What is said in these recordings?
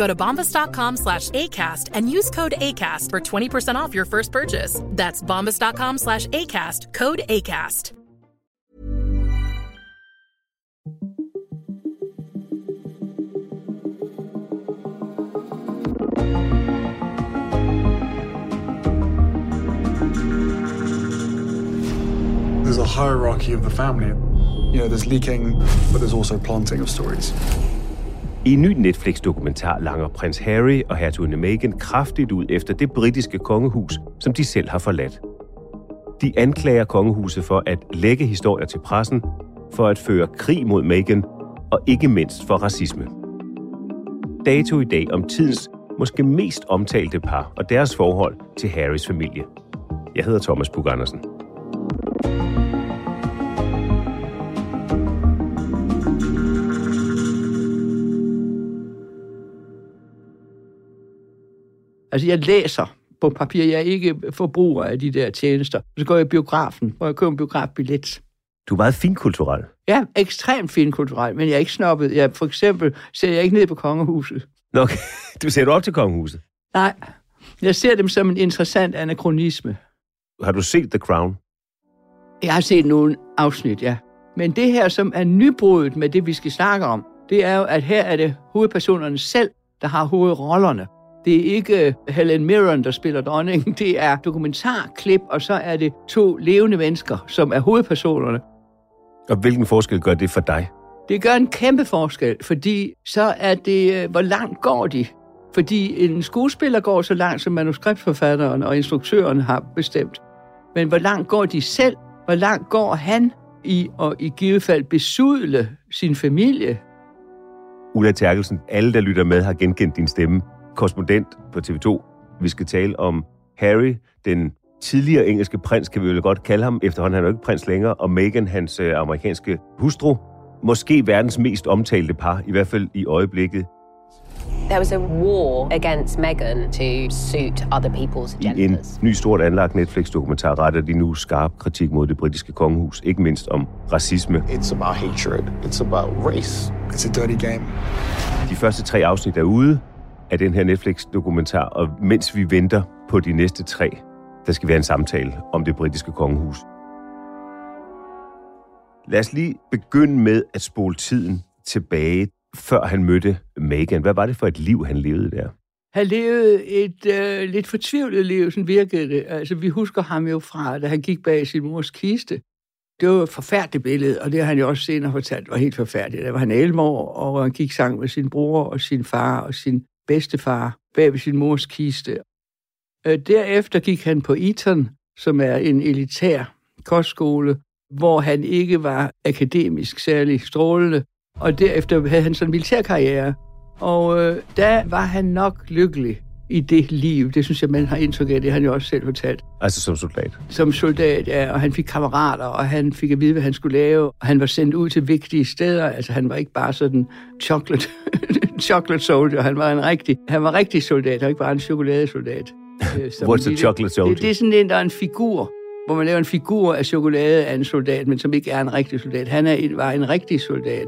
Go to bombas.com slash ACAST and use code ACAST for 20% off your first purchase. That's bombas.com slash ACAST, code ACAST. There's a hierarchy of the family. You know, there's leaking, but there's also planting of stories. I en ny Netflix-dokumentar langer prins Harry og hertuginde Meghan kraftigt ud efter det britiske kongehus, som de selv har forladt. De anklager kongehuset for at lægge historier til pressen, for at føre krig mod Meghan og ikke mindst for racisme. Dato i dag om tidens måske mest omtalte par og deres forhold til Harrys familie. Jeg hedder Thomas Bug Andersen. Altså, jeg læser på papir. Jeg er ikke forbruger af de der tjenester. Så går jeg i biografen, hvor jeg køber en biografbillet. Du er meget finkulturel. Ja, ekstremt finkulturel, men jeg er ikke snobbet. Jeg, for eksempel ser jeg ikke ned på kongehuset. Nå, okay. du ser du op til kongehuset. Nej, jeg ser dem som en interessant anachronisme. Har du set The Crown? Jeg har set nogle afsnit, ja. Men det her, som er nybruddet med det, vi skal snakke om, det er jo, at her er det hovedpersonerne selv, der har hovedrollerne. Det er ikke øh, Helen Mirren, der spiller dronningen. Det er dokumentarklip, og så er det to levende mennesker, som er hovedpersonerne. Og hvilken forskel gør det for dig? Det gør en kæmpe forskel, fordi så er det, øh, hvor langt går de? Fordi en skuespiller går så langt, som manuskriptforfatteren og instruktøren har bestemt. Men hvor langt går de selv? Hvor langt går han i at i givet fald besudle sin familie? Ulla Terkelsen, alle der lytter med har genkendt din stemme. Korrespondent på TV2. Vi skal tale om Harry, den tidligere engelske prins, kan vi vel godt kalde ham. Efterhånden han er jo ikke prins længere. Og Meghan, hans øh, amerikanske hustru. Måske verdens mest omtalte par, i hvert fald i øjeblikket. There was a war against Meghan to suit other people's I en agendas. ny stort anlagt Netflix-dokumentar retter de nu skarp kritik mod det britiske kongehus, ikke mindst om racisme. It's about hatred. It's about race. It's a dirty game. De første tre afsnit er ude af den her Netflix-dokumentar, og mens vi venter på de næste tre, der skal være en samtale om det britiske kongehus. Lad os lige begynde med at spole tiden tilbage, før han mødte Meghan. Hvad var det for et liv, han levede der? Han levede et øh, lidt fortvivlet liv, sådan virkede det. Altså, vi husker ham jo fra, da han gik bag sin mors kiste. Det var et forfærdeligt billede, og det har han jo også senere fortalt, var helt forfærdeligt. Der var han 11 år, og han gik sang med sin bror og sin far og sin bedstefar bag ved sin mors kiste. Øh, derefter gik han på Eton, som er en elitær kostskole, hvor han ikke var akademisk særlig strålende, og derefter havde han sådan en militærkarriere. Og øh, der var han nok lykkelig i det liv. Det synes jeg, man har indtryk af. Det han jo også selv fortalt. Altså som soldat. Som soldat, ja, og han fik kammerater, og han fik at vide, hvad han skulle lave. Og han var sendt ud til vigtige steder. Altså, han var ikke bare sådan chocolate, chocolate soldier. Han var en rigtig, han var rigtig soldat, og ikke bare en chokoladesoldat. Øh, What's a lille- chocolate soldier? Det, det er sådan en, der er en figur, hvor man laver en figur af chokolade af en soldat, men som ikke er en rigtig soldat. Han er en, var en rigtig soldat.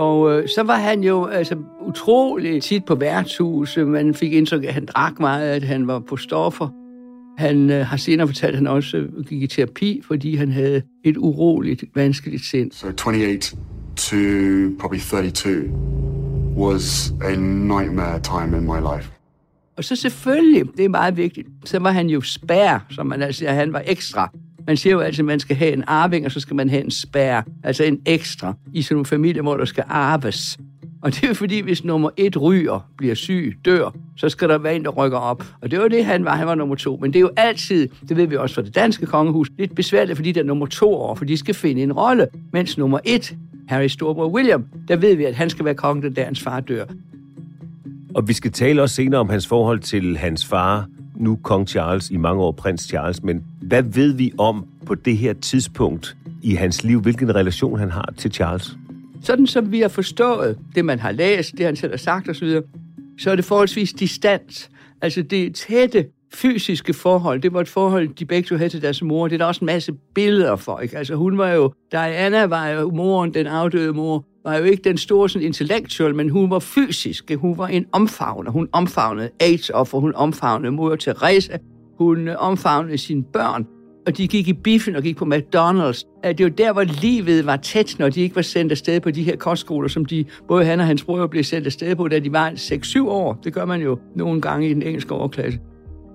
Og øh, så var han jo altså, utrolig tit på værtshus. Man fik indtryk af, at han drak meget, at han var på stoffer. Han øh, har senere fortalt, at han også øh, gik i terapi, fordi han havde et uroligt, vanskeligt sind. So 28 to probably 32 was a nightmare time in my life. Og så selvfølgelig, det er meget vigtigt, så var han jo spær, som man altså han var ekstra. Man siger jo altid, at man skal have en arving, og så skal man have en spær, altså en ekstra, i sådan nogle familier, hvor der skal arves. Og det er fordi, hvis nummer et ryger, bliver syg, dør, så skal der være en, der rykker op. Og det var det, han var. Han var nummer to. Men det er jo altid, det ved vi også fra det danske kongehus, lidt besværligt, fordi der nummer to år, for de skal finde en rolle. Mens nummer et, Harry Storbror William, der ved vi, at han skal være konge, da der hans far dør. Og vi skal tale også senere om hans forhold til hans far, nu kong Charles, i mange år prins Charles. Men hvad ved vi om på det her tidspunkt i hans liv? Hvilken relation han har til Charles? Sådan som vi har forstået det, man har læst, det han selv har sagt osv., så er det forholdsvis distans. Altså det tætte fysiske forhold, det var et forhold, de begge to havde til deres mor. Det er der også en masse billeder for, ikke? Altså hun var jo, Diana var jo moren, den afdøde mor, var jo ikke den store sådan, intellektuel, men hun var fysisk. Hun var en omfavner. Hun omfavnede AIDS-offer, hun omfavnede mor Teresa, hun øh, omfavnede sine børn, og de gik i biffen og gik på McDonald's. Det var der, hvor livet var tæt, når de ikke var sendt afsted på de her kostskoler, som de, både han og hans bror blev sendt afsted på, da de var 6-7 år. Det gør man jo nogle gange i den engelske overklasse.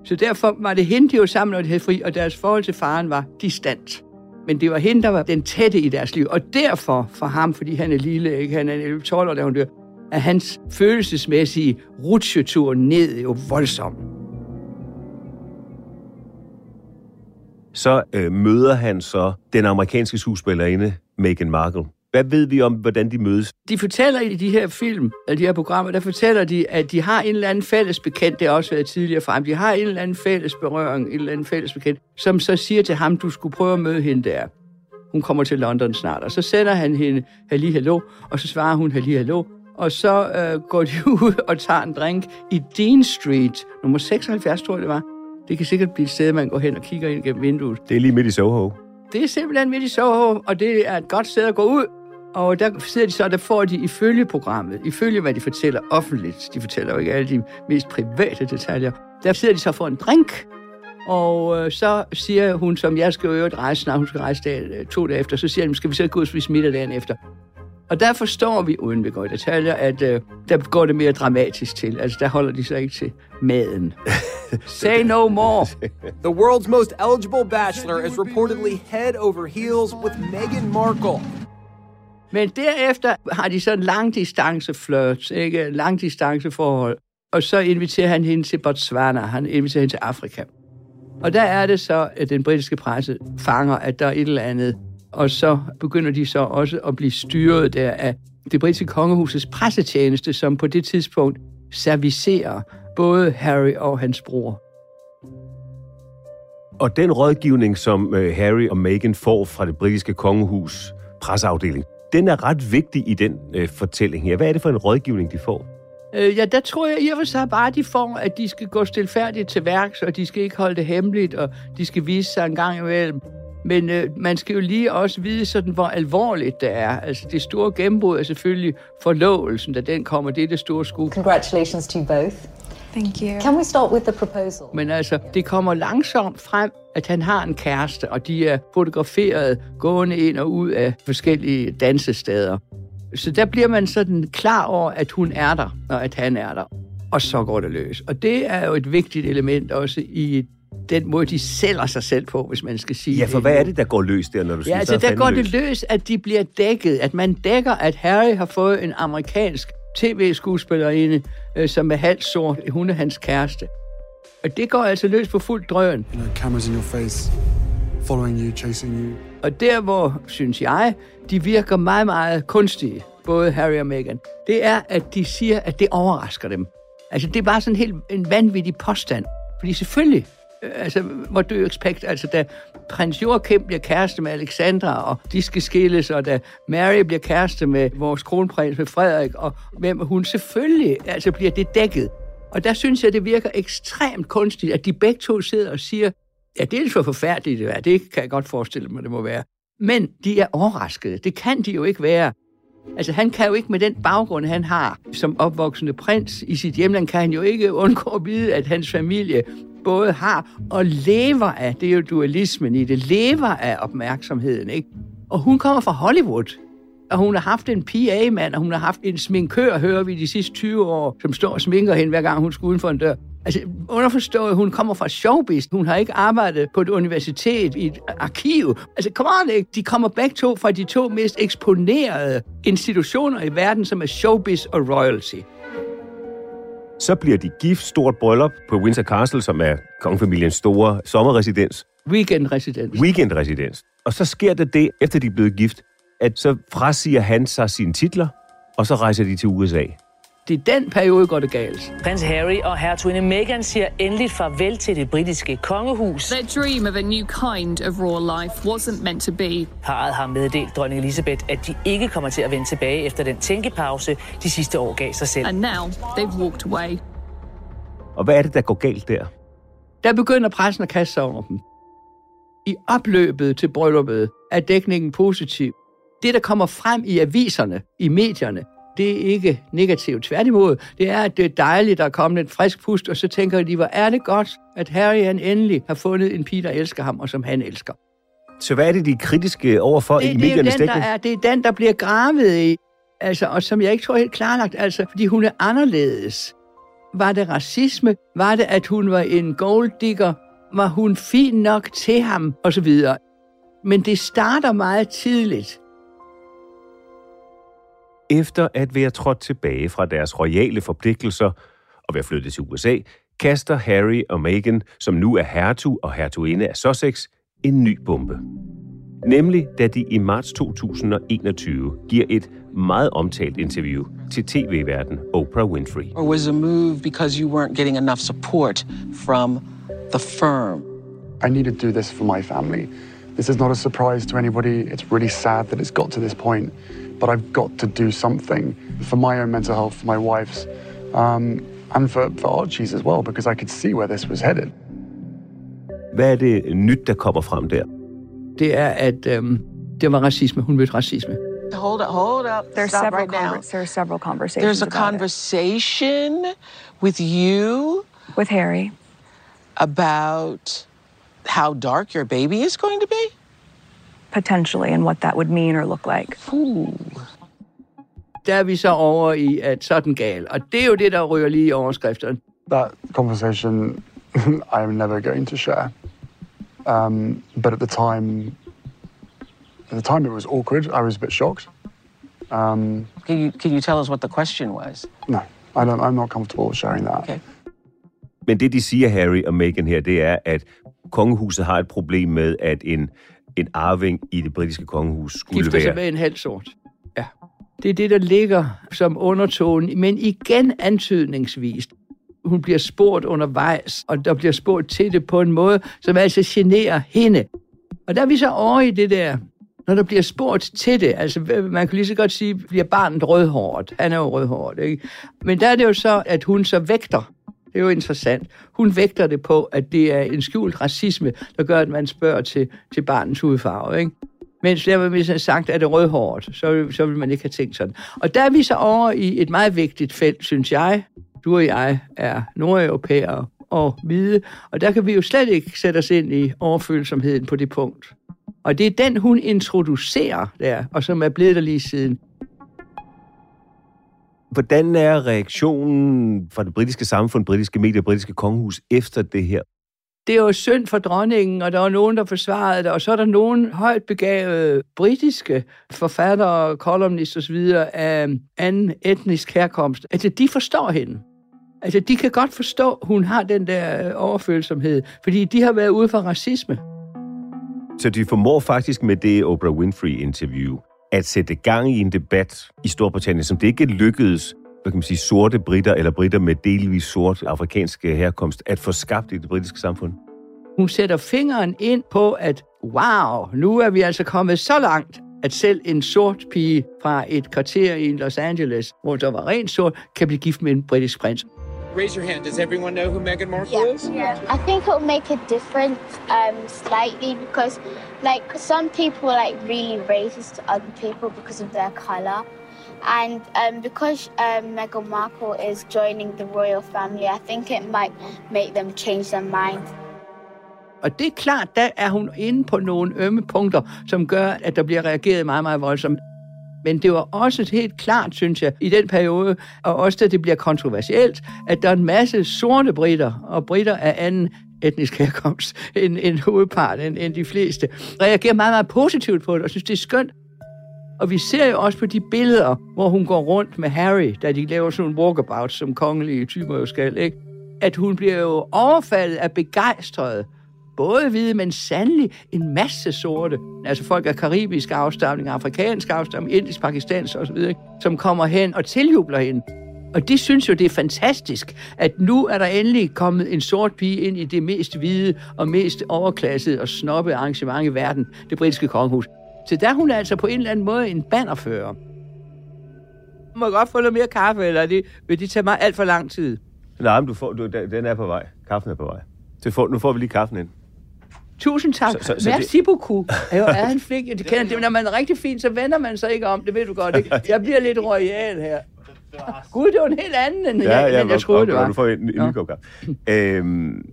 Så derfor var det hende, de var sammen, når de havde fri, og deres forhold til faren var distant. Men det var hende, der var den tætte i deres liv. Og derfor for ham, fordi han er lille, ikke? han er 11-12 år, da hun dør, er hans følelsesmæssige rutsjetur ned jo voldsom. Så øh, møder han så den amerikanske skuespillerinde Meghan Markle. Hvad ved vi om, hvordan de mødes? De fortæller i de her film, eller de her programmer, der fortæller de, at de har en eller anden fælles bekendt, det har også været tidligere frem, de har en eller anden fælles berøring, en eller anden fælles bekendt, som så siger til ham, du skulle prøve at møde hende der. Hun kommer til London snart, og så sender han hende, halli hallo, og så svarer hun, halli hallo, og så øh, går de ud og tager en drink i Dean Street, nummer 76, tror jeg det var. Det kan sikkert blive et sted, man går hen og kigger ind gennem vinduet. Det er lige midt i Soho. Det er simpelthen midt i Soho, og det er et godt sted at gå ud. Og der sidder de så, der får de ifølge programmet, ifølge hvad de fortæller offentligt, de fortæller jo ikke alle de mest private detaljer, der sidder de så for en drink, og øh, så siger hun, som jeg skal jo øvrigt rejse snart, hun skal rejse dag, øh, to dage efter, så siger hun, skal vi så gå og spise middag dagen efter. Og der forstår vi, uden vi går i detaljer, at øh, der går det mere dramatisk til. Altså, der holder de sig ikke til maden. Say no more. The world's most eligible bachelor is reportedly head over heels with Meghan Markle. Men derefter har de sådan en langdistance flirts, ikke? Langdistance forhold. Og så inviterer han hende til Botswana. Han inviterer hende til Afrika. Og der er det så, at den britiske presse fanger, at der er et eller andet. Og så begynder de så også at blive styret der af det britiske kongehusets pressetjeneste, som på det tidspunkt servicerer både Harry og hans bror. Og den rådgivning, som øh, Harry og Meghan får fra det britiske kongehus presseafdeling, den er ret vigtig i den øh, fortælling her. Hvad er det for en rådgivning, de får? Øh, ja, der tror jeg i og for sig bare, de får, at de skal gå stilfærdigt til værks, og de skal ikke holde det hemmeligt, og de skal vise sig en gang imellem. Men øh, man skal jo lige også vide sådan, hvor alvorligt det er. Altså det store gennembrud er selvfølgelig forlovelsen, da den kommer. Det er det store skub. Congratulations to you both. Thank you. Can we start with the proposal? Men altså, det kommer langsomt frem, at han har en kæreste, og de er fotograferet gående ind og ud af forskellige dansesteder. Så der bliver man sådan klar over, at hun er der, og at han er der. Og så går det løs. Og det er jo et vigtigt element også i den måde, de sælger sig selv på, hvis man skal sige Ja, for det. hvad er det, der går løs der, når du Ja, siger, altså så er der går fandme det løs, at de bliver dækket. At man dækker, at Harry har fået en amerikansk tv-skuespillerinde, øh, som er halvt sort. Hun er hans kæreste. Og det går altså løs på fuld drøn. You know, cameras in your face, following you, chasing you. Og der, hvor, synes jeg, de virker meget, meget kunstige, både Harry og Meghan, det er, at de siger, at det overrasker dem. Altså, det er bare sådan helt en vanvittig påstand. Fordi selvfølgelig, øh, altså, what do you expect? Altså, da prins Joachim bliver kæreste med Alexandra, og de skal skilles, og da Mary bliver kæreste med vores kronprins, med Frederik, og hvem hun selvfølgelig, altså bliver det dækket. Og der synes jeg, det virker ekstremt kunstigt, at de begge to sidder og siger, Ja, det er for forfærdeligt, det er. Det kan jeg godt forestille mig, det må være. Men de er overraskede. Det kan de jo ikke være. Altså, han kan jo ikke med den baggrund, han har som opvoksende prins i sit hjemland, kan han jo ikke undgå at vide, at hans familie både har og lever af, det er jo dualismen i det, lever af opmærksomheden, ikke? Og hun kommer fra Hollywood, og hun har haft en PA-mand, og hun har haft en sminkør, hører vi de sidste 20 år, som står og sminker hende, hver gang hun skal uden for en dør. Altså, underforstået, hun kommer fra showbiz. Hun har ikke arbejdet på et universitet, i et arkiv. Altså, come on, ikke? De kommer begge to fra de to mest eksponerede institutioner i verden, som er showbiz og royalty. Så bliver de gift, stort bryllup på Windsor Castle, som er kongefamiliens store sommerresidens. Weekendresidens. Weekendresidens. Og så sker det det, efter de er blevet gift, at så frasiger han sig sine titler, og så rejser de til USA. Det er den periode, går det galt. Prins Harry og hertuginde Meghan siger endeligt farvel til det britiske kongehus. Their dream of a new kind of royal life wasn't meant to be. Parret har meddelt dronning Elizabeth, at de ikke kommer til at vende tilbage efter den tænkepause, de sidste år gav sig selv. And now they've walked away. Og hvad er det, der går galt der? Der begynder pressen at kaste sig over dem. I opløbet til brylluppet er dækningen positiv. Det, der kommer frem i aviserne, i medierne, det er ikke negativt. Tværtimod, det er, at det er dejligt, der er kommet en frisk pust, og så tænker de, hvor er det godt, at Harry han endelig har fundet en pige, der elsker ham, og som han elsker. Så hvad er det, de er kritiske overfor det, i det er mediernes den, der er, det er den, der bliver gravet i, altså, og som jeg ikke tror helt klarlagt, altså, fordi hun er anderledes. Var det racisme? Var det, at hun var en golddigger? Var hun fin nok til ham? Og så videre. Men det starter meget tidligt. Efter at være trådt tilbage fra deres royale forpligtelser og være flyttet til USA, kaster Harry og Meghan, som nu er hertug og hertuginde af Sussex, en ny bombe. Nemlig da de i marts 2021 giver et meget omtalt interview til tv-verden Oprah Winfrey. Or was a move because you weren't getting enough support from the firm? I need to do this for my family. This is not a surprise to anybody. It's really sad that it's got to this point, but I've got to do something for my own mental health, for my wife's, um, and for, for Archie's as well, because I could see where this was headed. Hvad er det nyt, der kommer frem der? Det er, at øhm, det var racisme. Hun mødte racisme. Hold up, hold up. There's Stop several right now. there are several conversations There's a about it. conversation with you with Harry about how dark your baby is going to be. Potentially and what that would mean or look like. Der er vi så over i, at sådan gal. Og det er jo det, der ryger lige i overskrifterne. That conversation I'm never going to share. Um, but at the time, at the time it was awkward. I was a bit shocked. Um, Can you can you tell us what the question was? no, I don't, I'm not comfortable sharing that. Okay. Men det, de siger, Harry og Meghan her, det er, at kongehuset har et problem med, at en, en arving i det britiske kongehus skulle Gifter sig være... med en halv sort. Ja. Det er det, der ligger som undertone, men igen antydningsvist. Hun bliver spurgt undervejs, og der bliver spurgt til det på en måde, som altså generer hende. Og der er vi så over i det der, når der bliver spurgt til det, altså man kan lige så godt sige, bliver barnet rødhåret. Han er jo rødhåret, ikke? Men der er det jo så, at hun så vægter. Det er jo interessant. Hun vægter det på, at det er en skjult racisme, der gør, at man spørger til, til barnets hudfarve, ikke? Mens der var hvis sagt, at det er rødhåret, så, så vil man ikke have tænkt sådan. Og der er vi så over i et meget vigtigt felt, synes jeg. Du og jeg er nordeuropæere og hvide, og der kan vi jo slet ikke sætte os ind i overfølsomheden på det punkt. Og det er den, hun introducerer der, og som er blevet der lige siden. Hvordan er reaktionen fra det britiske samfund, britiske medier, britiske kongehus efter det her? Det er jo synd for dronningen, og der var nogen, der forsvarede det, og så er der nogen højt begavede britiske forfattere, kolumnister osv. af anden etnisk herkomst. Altså, de forstår hende. Altså, de kan godt forstå, at hun har den der overfølsomhed, fordi de har været ude for racisme. Så de formår faktisk med det Oprah Winfrey-interview at sætte gang i en debat i Storbritannien, som det ikke lykkedes hvad kan man sige, sorte britter eller britter med delvis sort afrikansk herkomst at få skabt i det britiske samfund? Hun sætter fingeren ind på, at wow, nu er vi altså kommet så langt, at selv en sort pige fra et kvarter i Los Angeles, hvor der var rent sort, kan blive gift med en britisk prins. Raise your hand. Does everyone know who Meghan Markle Yeah. is? yeah. I think it'll make a difference um, slightly because, like, some people are like really racist to other people because of their color, and um, because um, Meghan Markle is joining the royal family, I think it might make them change their mind. Og det er klart, der er hun inde på nogle ømme punkter, som gør, at der bliver reageret meget, meget voldsomt. Men det var også helt klart, synes jeg, i den periode, og også da det bliver kontroversielt, at der er en masse sorte britter, og britter af anden etnisk herkomst end, end hovedparten, end, end de fleste, reagerer meget, meget positivt på det, og synes, det er skønt. Og vi ser jo også på de billeder, hvor hun går rundt med Harry, da de laver sådan en walkabout, som kongelige typer jo skal, ikke? at hun bliver jo overfaldet af begejstrede både hvide, men sandelig en masse sorte. Altså folk af karibisk afstamning, afrikansk afstamning, indisk, pakistansk osv., som kommer hen og tiljubler hende. Og de synes jo, det er fantastisk, at nu er der endelig kommet en sort pige ind i det mest hvide og mest overklassede og snobbe arrangement i verden, det britiske kongehus. Så der er hun altså på en eller anden måde en bannerfører. Må jeg godt få noget mere kaffe, eller det, vil det tage mig alt for lang tid? Nej, men du får, du, den er på vej. Kaffen er på vej. Så får, nu får vi lige kaffen ind. Tusind tak. Så- Så, så- Merci det- beaucoup. Er, jo, er han flink? Det kender, det, når man er rigtig fin, så vender man sig ikke om. Det ved du godt, ikke? Jeg bliver lidt royal her. Gud, det var en helt anden, end ja, jeg, ja, jeg troede, og, det var. Og du får en, en ny kop. Øhm,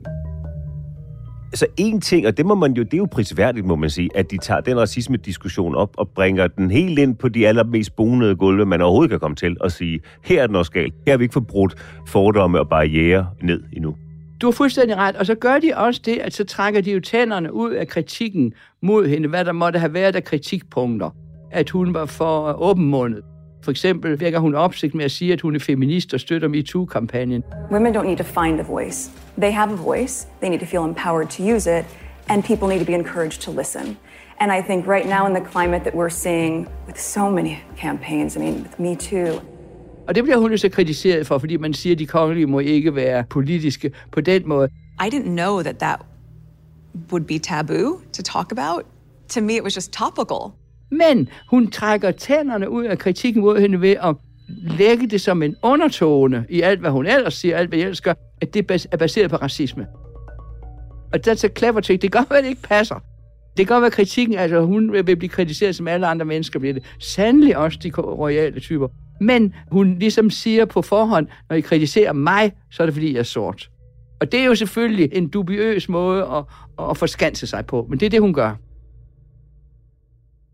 så en ting, og det må man jo, det er jo prisværdigt, må man sige, at de tager den racisme-diskussion op og bringer den helt ind på de allermest bonede gulve, man overhovedet kan komme til, og sige, her er den også galt. Her har vi ikke forbrudt fordomme og barriere ned endnu. Du har fuldstændig ret. Og så gør de også det, at så trækker de jo tænderne ud af kritikken mod hende, hvad der måtte have været af kritikpunkter. At hun var for åbenmundet. For eksempel virker hun opsigt med at sige, at hun er feminist og støtter MeToo-kampagnen. Women don't need to find a voice. They have a voice. They need to feel empowered to use it, and people need to be encouraged to listen. And I think right now in the climate that we're seeing with so many campaigns, I mean, with Me Too, og det bliver hun jo så kritiseret for, fordi man siger, at de kongelige må ikke være politiske på den måde. I didn't know that that would be taboo to talk about. To me, it was just topical. Men hun trækker tænderne ud af kritikken mod hende ved at lægge det som en undertone i alt, hvad hun ellers siger, alt hvad jeg ellers gør, at det er baseret på racisme. Og det er så clever ting. Det være, at det ikke passer. Det kan godt være kritikken, altså hun vil blive kritiseret, som alle andre mennesker bliver det. Sandelig også de royale typer. Men hun ligesom siger på forhånd, når I kritiserer mig, så er det fordi, jeg er sort. Og det er jo selvfølgelig en dubiøs måde at, at forskanse sig på, men det er det, hun gør.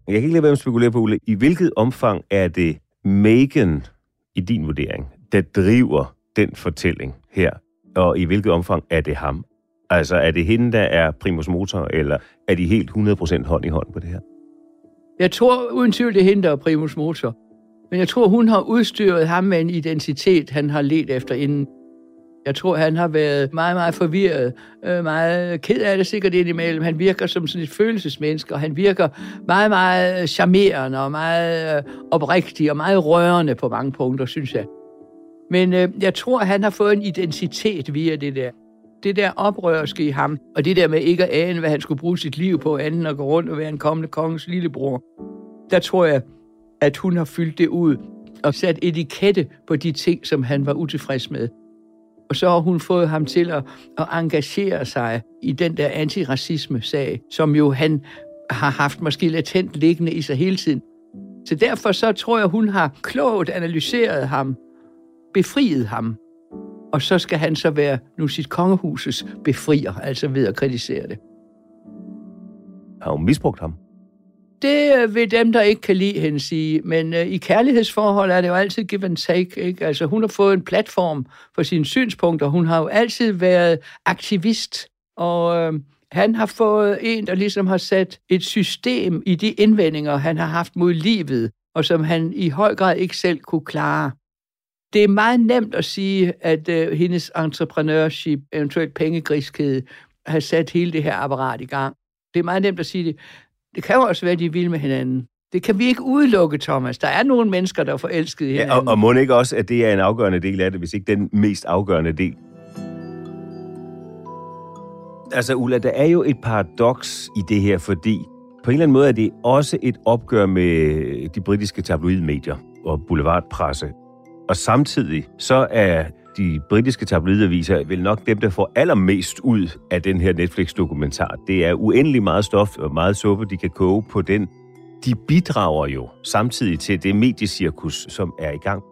Jeg kan ikke lade være med at spekulere på, Ulle, i hvilket omfang er det Megan, i din vurdering, der driver den fortælling her, og i hvilket omfang er det ham? Altså, er det hende, der er primus motor, eller er de helt 100% hånd i hånd på det her? Jeg tror uden tvivl, det er hende, der er primus motor. Men jeg tror, hun har udstyret ham med en identitet, han har let efter inden. Jeg tror, han har været meget, meget forvirret, øh, meget ked af det sikkert indimellem. Han virker som sådan et følelsesmenneske, og han virker meget, meget charmerende og meget øh, oprigtig og meget rørende på mange punkter, synes jeg. Men øh, jeg tror, han har fået en identitet via det der. Det der oprørske i ham, og det der med ikke at ane, hvad han skulle bruge sit liv på, anden at gå rundt og være en kommende kongens lillebror. Der tror jeg, at hun har fyldt det ud og sat etikette på de ting, som han var utilfreds med. Og så har hun fået ham til at, at engagere sig i den der antiracisme-sag, som jo han har haft måske latent liggende i sig hele tiden. Så derfor så tror jeg, hun har klogt analyseret ham, befriet ham, og så skal han så være nu sit kongehuses befrier, altså ved at kritisere det. Har hun misbrugt ham? Det øh, vil dem, der ikke kan lide hende sige, men øh, i kærlighedsforhold er det jo altid give and take. Ikke? Altså, hun har fået en platform for sine synspunkter. Hun har jo altid været aktivist, og øh, han har fået en, der ligesom har sat et system i de indvendinger, han har haft mod livet, og som han i høj grad ikke selv kunne klare. Det er meget nemt at sige, at øh, hendes entrepreneurship, eventuelt pengegriskhed, har sat hele det her apparat i gang. Det er meget nemt at sige det. Det kan jo også være, at de vil med hinanden. Det kan vi ikke udelukke, Thomas. Der er nogle mennesker, der er forelskede hinanden. Ja, og, og må ikke også, at det er en afgørende del af det, hvis ikke den mest afgørende del? Altså, Ulla, der er jo et paradoks i det her, fordi på en eller anden måde er det også et opgør med de britiske tabloidmedier og boulevardpresse. Og samtidig så er de britiske tabloidaviser vil nok dem, der får allermest ud af den her Netflix-dokumentar. Det er uendelig meget stof og meget suppe, de kan koge på den. De bidrager jo samtidig til det mediecirkus, som er i gang.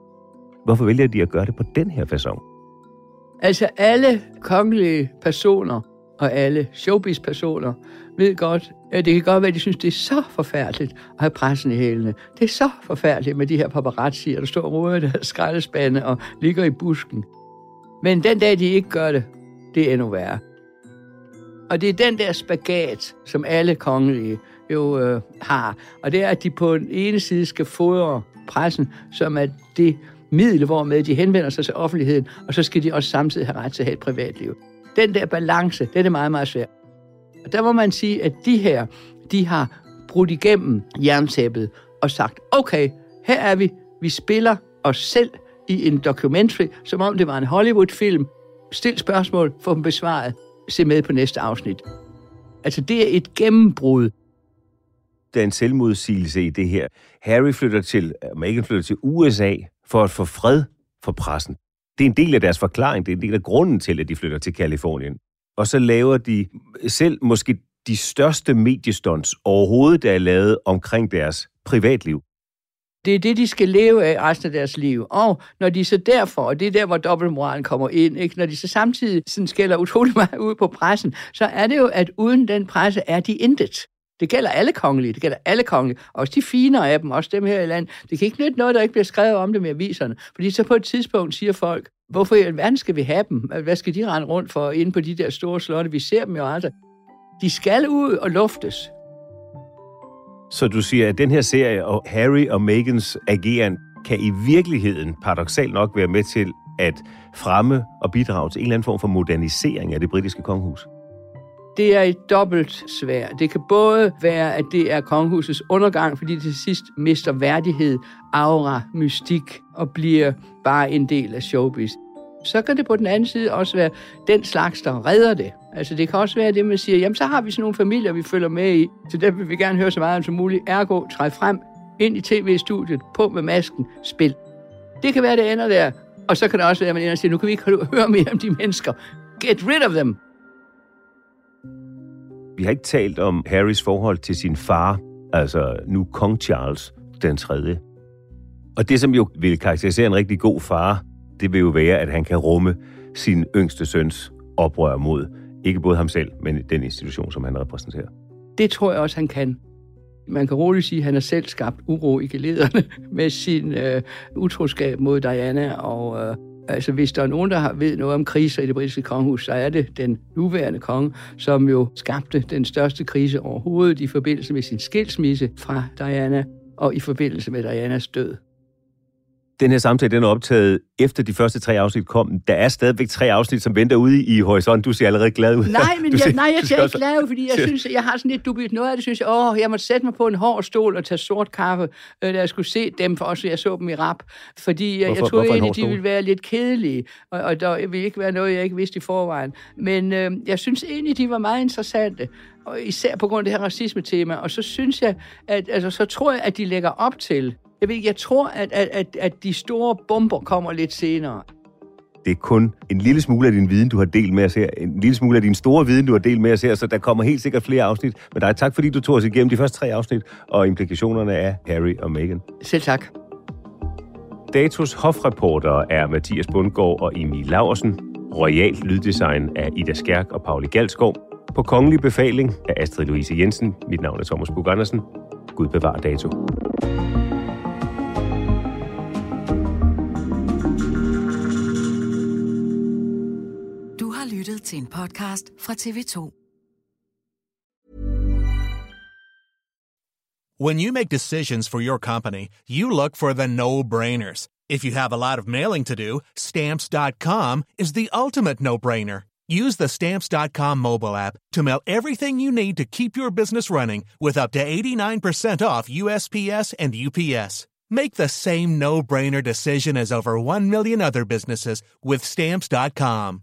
Hvorfor vælger de at gøre det på den her façon? Altså alle kongelige personer og alle showbiz-personer ved godt, at det kan godt være, at de synes, det er så forfærdeligt at have pressen i hælene. Det er så forfærdeligt med de her paparazzier, der står og råder der skraldespande og ligger i busken. Men den dag, de ikke gør det, det er endnu værre. Og det er den der spagat, som alle kongelige jo øh, har. Og det er, at de på den ene side skal fodre pressen, som er det middel, hvormed de henvender sig til offentligheden, og så skal de også samtidig have ret til at have et privatliv. Den der balance, den er meget, meget svær. Og der må man sige, at de her, de har brudt igennem jerntæppet og sagt, okay, her er vi, vi spiller os selv i en documentary, som om det var en Hollywood-film. Stil spørgsmål, få dem besvaret, se med på næste afsnit. Altså, det er et gennembrud. Der er en selvmodsigelse i det her. Harry flytter til, Meghan flytter til USA for at få fred for pressen. Det er en del af deres forklaring, det er en del af grunden til, at de flytter til Kalifornien. Og så laver de selv måske de største mediestunts overhovedet, der er lavet omkring deres privatliv. Det er det, de skal leve af resten af deres liv. Og når de så derfor, og det er der, hvor dobbeltmoralen kommer ind, ikke? når de så samtidig sådan skælder utrolig meget ud på pressen, så er det jo, at uden den presse er de intet. Det gælder alle kongelige, det gælder alle kongelige, også de finere af dem, også dem her i landet. Det kan ikke nytte noget, der ikke bliver skrevet om dem i aviserne, fordi så på et tidspunkt siger folk, hvorfor i alverden skal vi have dem? Hvad skal de rende rundt for inde på de der store slotte? Vi ser dem jo aldrig. De skal ud og luftes. Så du siger, at den her serie og Harry og Megans ageren kan i virkeligheden paradoxalt nok være med til at fremme og bidrage til en eller anden form for modernisering af det britiske kongehus? det er et dobbelt svær. Det kan både være, at det er kongehusets undergang, fordi det til sidst mister værdighed, aura, mystik og bliver bare en del af showbiz. Så kan det på den anden side også være den slags, der redder det. Altså det kan også være det, man siger, jamen så har vi sådan nogle familier, vi følger med i, så der vil vi gerne høre så meget om som muligt. Ergo, træd frem, ind i tv-studiet, på med masken, spil. Det kan være, det ender der. Og så kan det også være, at man ender og siger, nu kan vi ikke høre mere om de mennesker. Get rid of them. Vi har ikke talt om Harrys forhold til sin far, altså nu kong Charles den 3. Og det, som jo vil karakterisere en rigtig god far, det vil jo være, at han kan rumme sin yngste søns oprør mod ikke både ham selv, men den institution, som han repræsenterer. Det tror jeg også, han kan. Man kan roligt sige, at han har selv skabt uro i gelederne med sin øh, utroskab mod Diana og øh, Altså, hvis der er nogen, der har ved noget om kriser i det britiske kongehus, så er det den nuværende konge, som jo skabte den største krise overhovedet i forbindelse med sin skilsmisse fra Diana og i forbindelse med Dianas død. Den her samtale den er optaget efter de første tre afsnit kom. Der er stadigvæk tre afsnit, som venter ude i horisonten. Du ser allerede glad ud. Nej, men jeg, nej, jeg ser ikke glad ud, fordi jeg synes, jeg har sådan lidt dubiøst noget af det. Synes jeg, åh, jeg måtte sætte mig på en hård stol og tage sort kaffe, øh, da jeg skulle se dem, for også jeg så dem i rap. Fordi jeg, hvorfor, jeg troede egentlig, de ville være lidt kedelige, og, og der ville ikke være noget, jeg ikke vidste i forvejen. Men øh, jeg synes egentlig, de var meget interessante og især på grund af det her racisme-tema. Og så synes jeg, at altså, så tror jeg, at de lægger op til, jeg ved jeg tror, at, at, at, at de store bomber kommer lidt senere. Det er kun en lille smule af din viden, du har delt med os her. En lille smule af din store viden, du har delt med os her, så der kommer helt sikkert flere afsnit. Men dig tak, fordi du tog os igennem de første tre afsnit og implikationerne af Harry og Meghan. Selv tak. Datos hofreporter er Mathias Bundgaard og Emil Laversen. Royalt lyddesign af Ida Skærk og Pauli Galskov. På kongelig befaling af Astrid Louise Jensen. Mit navn er Thomas Bug Andersen. Gud bevar dato. Til en podcast fra TV2. When you make decisions for your company, you look for the no-brainers. If you have a lot of mailing to do, stamps.com is the ultimate no-brainer. Use the stamps.com mobile app to mail everything you need to keep your business running with up to 89% off USPS and UPS. Make the same no-brainer decision as over 1 million other businesses with stamps.com.